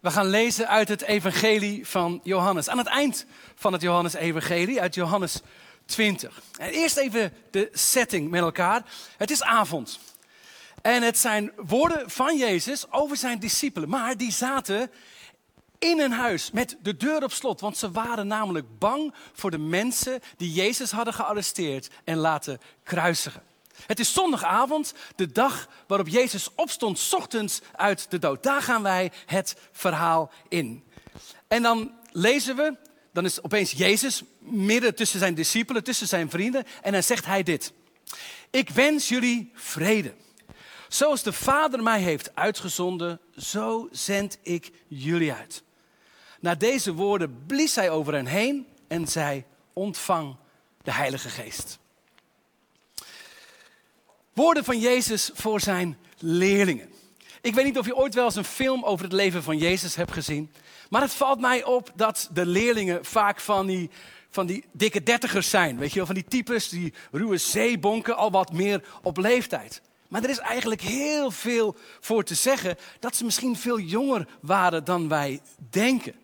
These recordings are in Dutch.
We gaan lezen uit het Evangelie van Johannes. Aan het eind van het Johannes-Evangelie, uit Johannes 20. En eerst even de setting met elkaar. Het is avond. En het zijn woorden van Jezus over zijn discipelen. Maar die zaten in een huis met de deur op slot. Want ze waren namelijk bang voor de mensen die Jezus hadden gearresteerd en laten kruisigen. Het is zondagavond, de dag waarop Jezus opstond, ochtends uit de dood. Daar gaan wij het verhaal in. En dan lezen we, dan is opeens Jezus midden tussen zijn discipelen, tussen zijn vrienden. En dan zegt hij dit. Ik wens jullie vrede. Zoals de Vader mij heeft uitgezonden, zo zend ik jullie uit. Na deze woorden blies hij over hen heen en zei: Ontvang de Heilige Geest. Woorden van Jezus voor zijn leerlingen. Ik weet niet of je ooit wel eens een film over het leven van Jezus hebt gezien. Maar het valt mij op dat de leerlingen vaak van die, van die dikke dertigers zijn. Weet je wel, van die types, die ruwe zeebonken, al wat meer op leeftijd. Maar er is eigenlijk heel veel voor te zeggen dat ze misschien veel jonger waren dan wij denken.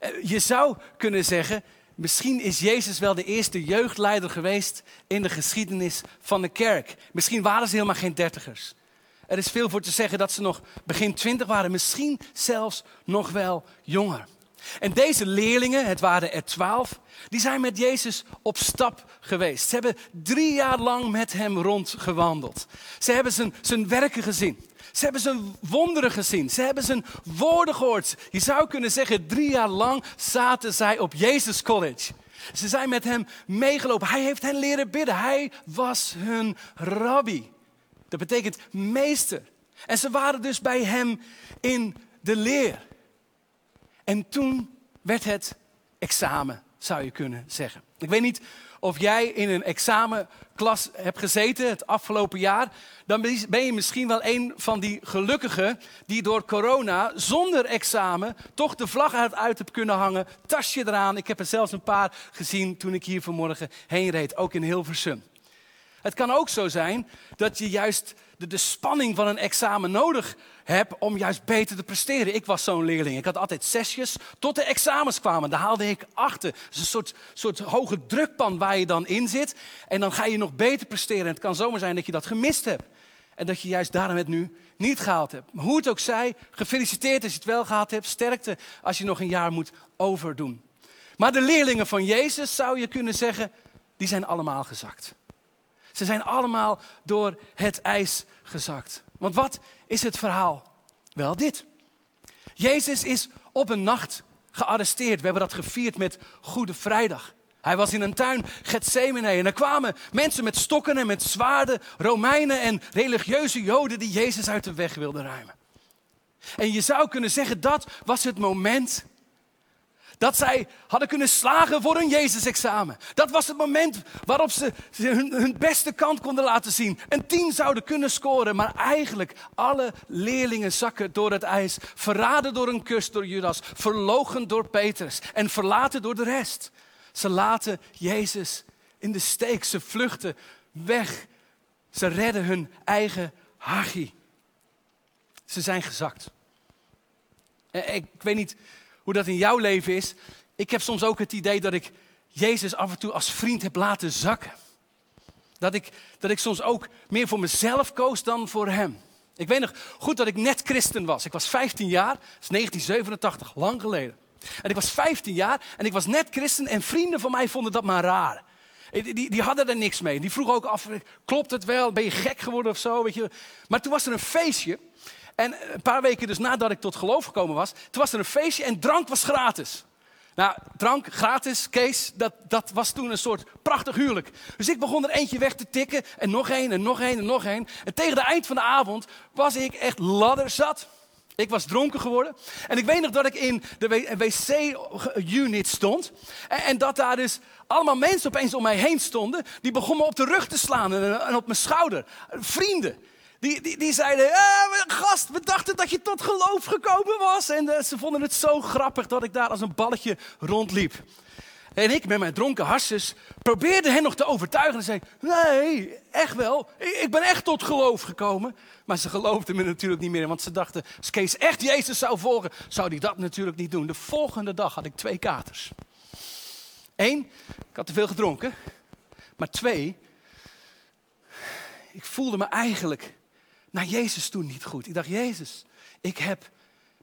Eh, je zou kunnen zeggen, Misschien is Jezus wel de eerste jeugdleider geweest in de geschiedenis van de kerk. Misschien waren ze helemaal geen dertigers. Er is veel voor te zeggen dat ze nog begin twintig waren, misschien zelfs nog wel jonger. En deze leerlingen, het waren er twaalf, die zijn met Jezus op stap geweest. Ze hebben drie jaar lang met hem rondgewandeld. Ze hebben zijn, zijn werken gezien. Ze hebben zijn wonderen gezien. Ze hebben zijn woorden gehoord. Je zou kunnen zeggen, drie jaar lang zaten zij op Jezus College. Ze zijn met hem meegelopen. Hij heeft hen leren bidden. Hij was hun rabbi. Dat betekent meester. En ze waren dus bij hem in de leer. En toen werd het examen, zou je kunnen zeggen. Ik weet niet of jij in een examenklas hebt gezeten het afgelopen jaar, dan ben je misschien wel een van die gelukkigen die door corona zonder examen toch de vlag uit, uit kunnen hangen, tasje eraan. Ik heb er zelfs een paar gezien toen ik hier vanmorgen heen reed, ook in Hilversum. Het kan ook zo zijn dat je juist de, de spanning van een examen nodig hebt om juist beter te presteren. Ik was zo'n leerling. Ik had altijd zesjes tot de examens kwamen. Daar haalde ik achter. Het is een soort, soort hoge drukpan waar je dan in zit. En dan ga je nog beter presteren. En het kan zomaar zijn dat je dat gemist hebt. En dat je juist daarom het nu niet gehaald hebt. Maar hoe het ook zij, gefeliciteerd als je het wel gehaald hebt. Sterkte als je nog een jaar moet overdoen. Maar de leerlingen van Jezus, zou je kunnen zeggen, die zijn allemaal gezakt. Ze zijn allemaal door het ijs gezakt. Want wat is het verhaal? Wel dit. Jezus is op een nacht gearresteerd. We hebben dat gevierd met Goede Vrijdag. Hij was in een tuin, Gethsemane, en er kwamen mensen met stokken en met zwaarden, Romeinen en religieuze Joden die Jezus uit de weg wilden ruimen. En je zou kunnen zeggen, dat was het moment dat zij hadden kunnen slagen voor hun Jezus-examen. Dat was het moment waarop ze hun, beste kant konden laten zien. Een tien zouden kunnen scoren, maar eigenlijk alle leerlingen zakken door het ijs. Verraden door een kus door Judas, verlogen door Petrus en verlaten door de rest. Ze laten Jezus in de steek, ze vluchten weg. Ze redden hun eigen hachie. Ze zijn gezakt. Eh, ik weet niet hoe dat in jouw leven is. Ik heb soms ook het idee dat ik Jezus af en toe als vriend heb laten zakken. Dat ik, dat ik soms ook meer voor mezelf koos dan voor Hem. Ik weet nog goed dat ik net christen was. Ik was 15 jaar, dat is 1987, lang geleden. En ik was 15 jaar en ik was net christen en vrienden van mij vonden dat maar raar. Die, die, die, hadden er niks mee. Die vroegen ook af, klopt het wel? Ben je gek geworden of zo? Weet je? Maar toen was er een feestje en een paar weken dus nadat ik tot geloof gekomen was, toen was er een feestje en drank was gratis. Nou, drank gratis, Kees, dat, dat was toen een soort prachtig huwelijk. Dus ik begon er eentje weg te tikken en nog één en nog één en nog één. En tegen de eind van de avond was ik echt ladderzat. Ik was dronken geworden. En ik weet nog dat ik in de wc-unit stond. En, en, dat daar dus allemaal mensen opeens om mij heen stonden. Die begonnen op de rug te slaan en op mijn schouder. Vrienden. Die, die, die zeiden, eh, gast, we dachten dat je tot geloof gekomen was. En uh, ze vonden het zo grappig dat ik daar als een balletje rondliep. En ik met mijn dronken harsjes probeerde hen nog te overtuigen. En zei, nee, echt wel. Ik ben echt tot geloof gekomen. Maar ze geloofden me natuurlijk niet meer. Want ze dachten, als Kees echt Jezus zou volgen, zou hij dat natuurlijk niet doen. De volgende dag had ik twee katers. Eén, ik had te veel gedronken. Maar twee, ik voelde me eigenlijk naar Jezus toen niet goed. Ik dacht, Jezus, ik heb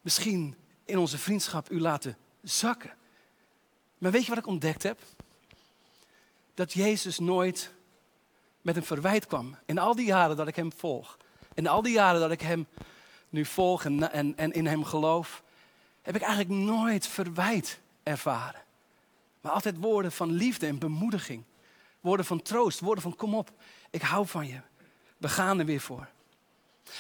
misschien in onze vriendschap u laten zakken. Maar weet je wat ik ontdekt heb? Dat Jezus nooit met een verwijt kwam. In al die jaren dat ik hem volg. In al die jaren dat ik hem nu volg en, en, en in hem geloof. Heb ik eigenlijk nooit verwijt ervaren. Maar altijd woorden van liefde en bemoediging. Woorden van troost, woorden van kom op, ik hou van je. We gaan er weer voor.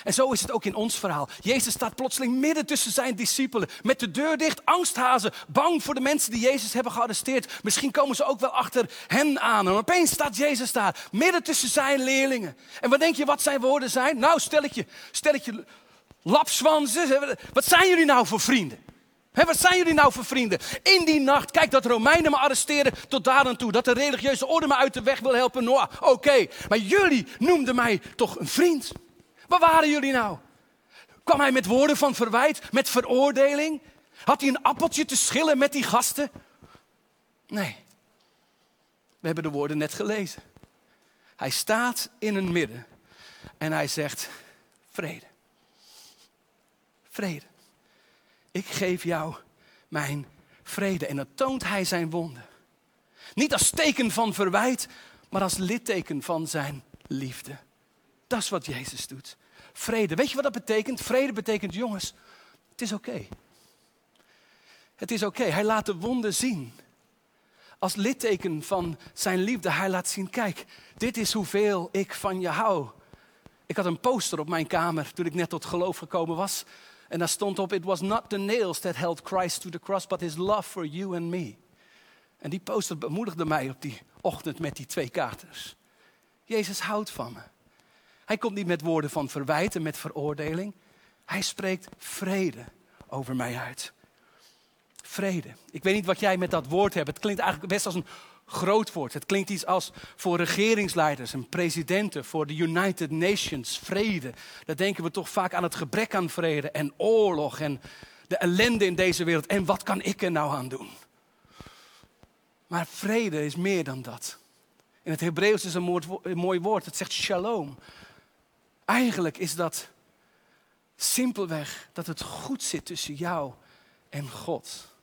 En zo is het ook in ons verhaal. Jezus staat plotseling midden tussen zijn discipelen. Met de deur dicht, angsthazen, bang voor de mensen die Jezus hebben gearresteerd. Misschien komen ze ook wel achter hen aan. En opeens staat Jezus daar, midden tussen zijn leerlingen. En wat denk je wat zijn woorden zijn? Nou, stel ik je, stel ik je lapswansen. Wat zijn jullie nou voor vrienden? wat zijn jullie nou voor vrienden? In die nacht, kijk dat Romeinen me arresteren tot daar aan toe. Dat de religieuze orde me uit de weg wil helpen. Nou, oké. Maar jullie noemden mij toch een vriend? Waar waren jullie nou? Kwam hij met woorden van verwijt, met veroordeling? Had hij een appeltje te schillen met die gasten? Nee. We hebben de woorden net gelezen. Hij staat in een midden en hij zegt: Vrede. Vrede. Ik geef jou mijn vrede. En dan toont hij zijn wonden. Niet als teken van verwijt, maar als litteken van zijn liefde. Dat is wat Jezus doet. Vrede. Weet je wat dat betekent? Vrede betekent, jongens, het is oké. Het is oké. Hij laat de wonden zien. Als litteken van zijn liefde. Hij laat zien, kijk, dit is hoeveel ik van je hou. Ik had een poster op mijn kamer toen ik net tot geloof gekomen was. En daar stond op, it was not the nails that held Christ to the cross, but his love for you and me. En die poster bemoedigde mij op die ochtend met die twee katers. Jezus houdt van me. Hij komt niet met woorden van verwijten, met veroordeling. Hij spreekt vrede over mij uit. Vrede. Ik weet niet wat jij met dat woord hebt. Het klinkt eigenlijk best als een groot woord. Het klinkt iets als voor regeringsleiders en presidenten, voor de United Nations, vrede. Dan denken we toch vaak aan het gebrek aan vrede en oorlog en de ellende in deze wereld. En wat kan ik er nou aan doen? Maar vrede is meer dan dat. In het Hebreeuws is een mooi woord. Het zegt shalom. Eigenlijk is dat simpelweg dat het goed zit tussen jou en God.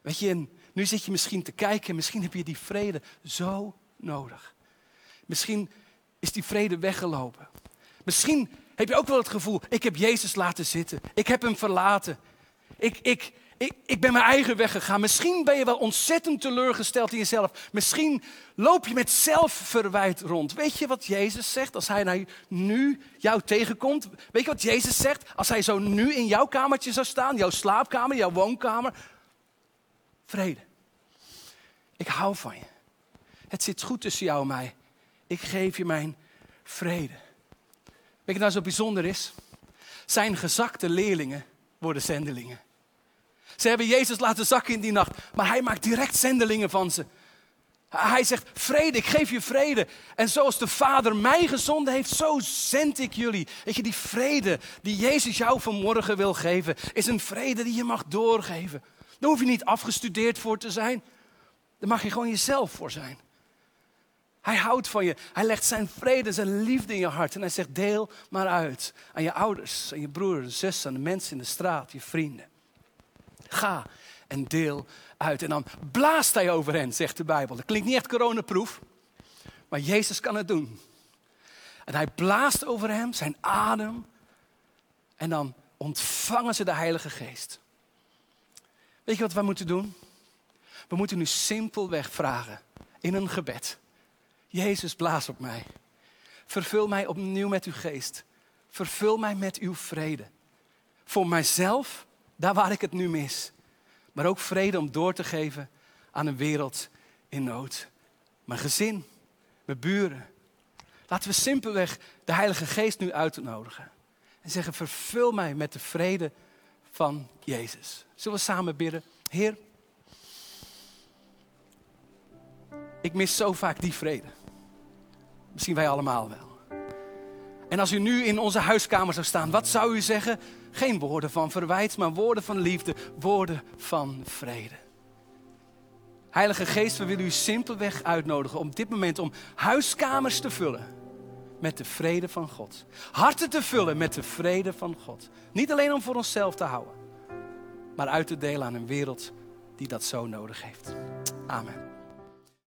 Weet je, nu zit je misschien te kijken, misschien heb je die vrede zo nodig. Misschien is die vrede weggelopen. Misschien heb je ook wel het gevoel, ik heb Jezus laten zitten. Ik heb hem verlaten. Ik, ik, ik, ik ben mijn eigen weg gegaan. Misschien ben je wel ontzettend teleurgesteld in jezelf. Misschien loop je met zelfverwijt rond. Weet je wat Jezus zegt als hij nu jou tegenkomt? Weet je wat Jezus zegt als hij zo nu in jouw kamertje zou staan? Jouw slaapkamer, jouw woonkamer. Vrede. Ik hou van je. Het zit goed tussen jou en mij. Ik geef je mijn vrede. Weet je nou zo bijzonder is? Zijn gezakte leerlingen worden zendelingen. Ze hebben Jezus laten zakken in die nacht, maar hij maakt direct zendelingen van ze. Hij zegt, vrede, ik geef je vrede. En zoals de Vader mij gezonden heeft, zo zend ik jullie. Weet je, die vrede die Jezus jou vanmorgen wil geven, is een vrede die je mag doorgeven. Daar hoef je niet afgestudeerd voor te zijn. Daar mag je gewoon jezelf voor zijn. Hij houdt van je. Hij legt zijn vrede, zijn liefde in je hart. En hij zegt, deel maar uit aan je ouders, aan je broer, zus, aan de mensen in de straat, je vrienden. Ga en deel uit. En dan blaast hij over hen, zegt de Bijbel. Dat klinkt niet echt coronaproef, maar Jezus kan het doen. En hij blaast over hem, zijn adem. En dan ontvangen ze de Heilige Geest. Weet je wat wij moeten doen? We moeten nu simpelweg vragen in een gebed. Jezus, blaas op mij. Vervul mij opnieuw met uw geest. Vervul mij met uw vrede. Voor mijzelf daar waar ik het nu mis. Maar ook vrede om door te geven aan een wereld in nood. Mijn gezin, mijn buren. Laten we simpelweg de Heilige Geest nu uitnodigen. En zeggen, vervul mij met de vrede van Jezus. Zullen we samen bidden? Heer, Ik mis zo vaak die vrede. Misschien wij allemaal wel. En als u nu in onze huiskamer zou staan, wat zou u zeggen? Geen woorden van verwijt, maar woorden van liefde, woorden van vrede. Heilige Geest, we willen u simpelweg uitnodigen om dit moment om huiskamers te vullen met de vrede van God. Harten te vullen met de vrede van God. Niet alleen om voor onszelf te houden, maar uit te delen aan een wereld die dat zo nodig heeft. Amen.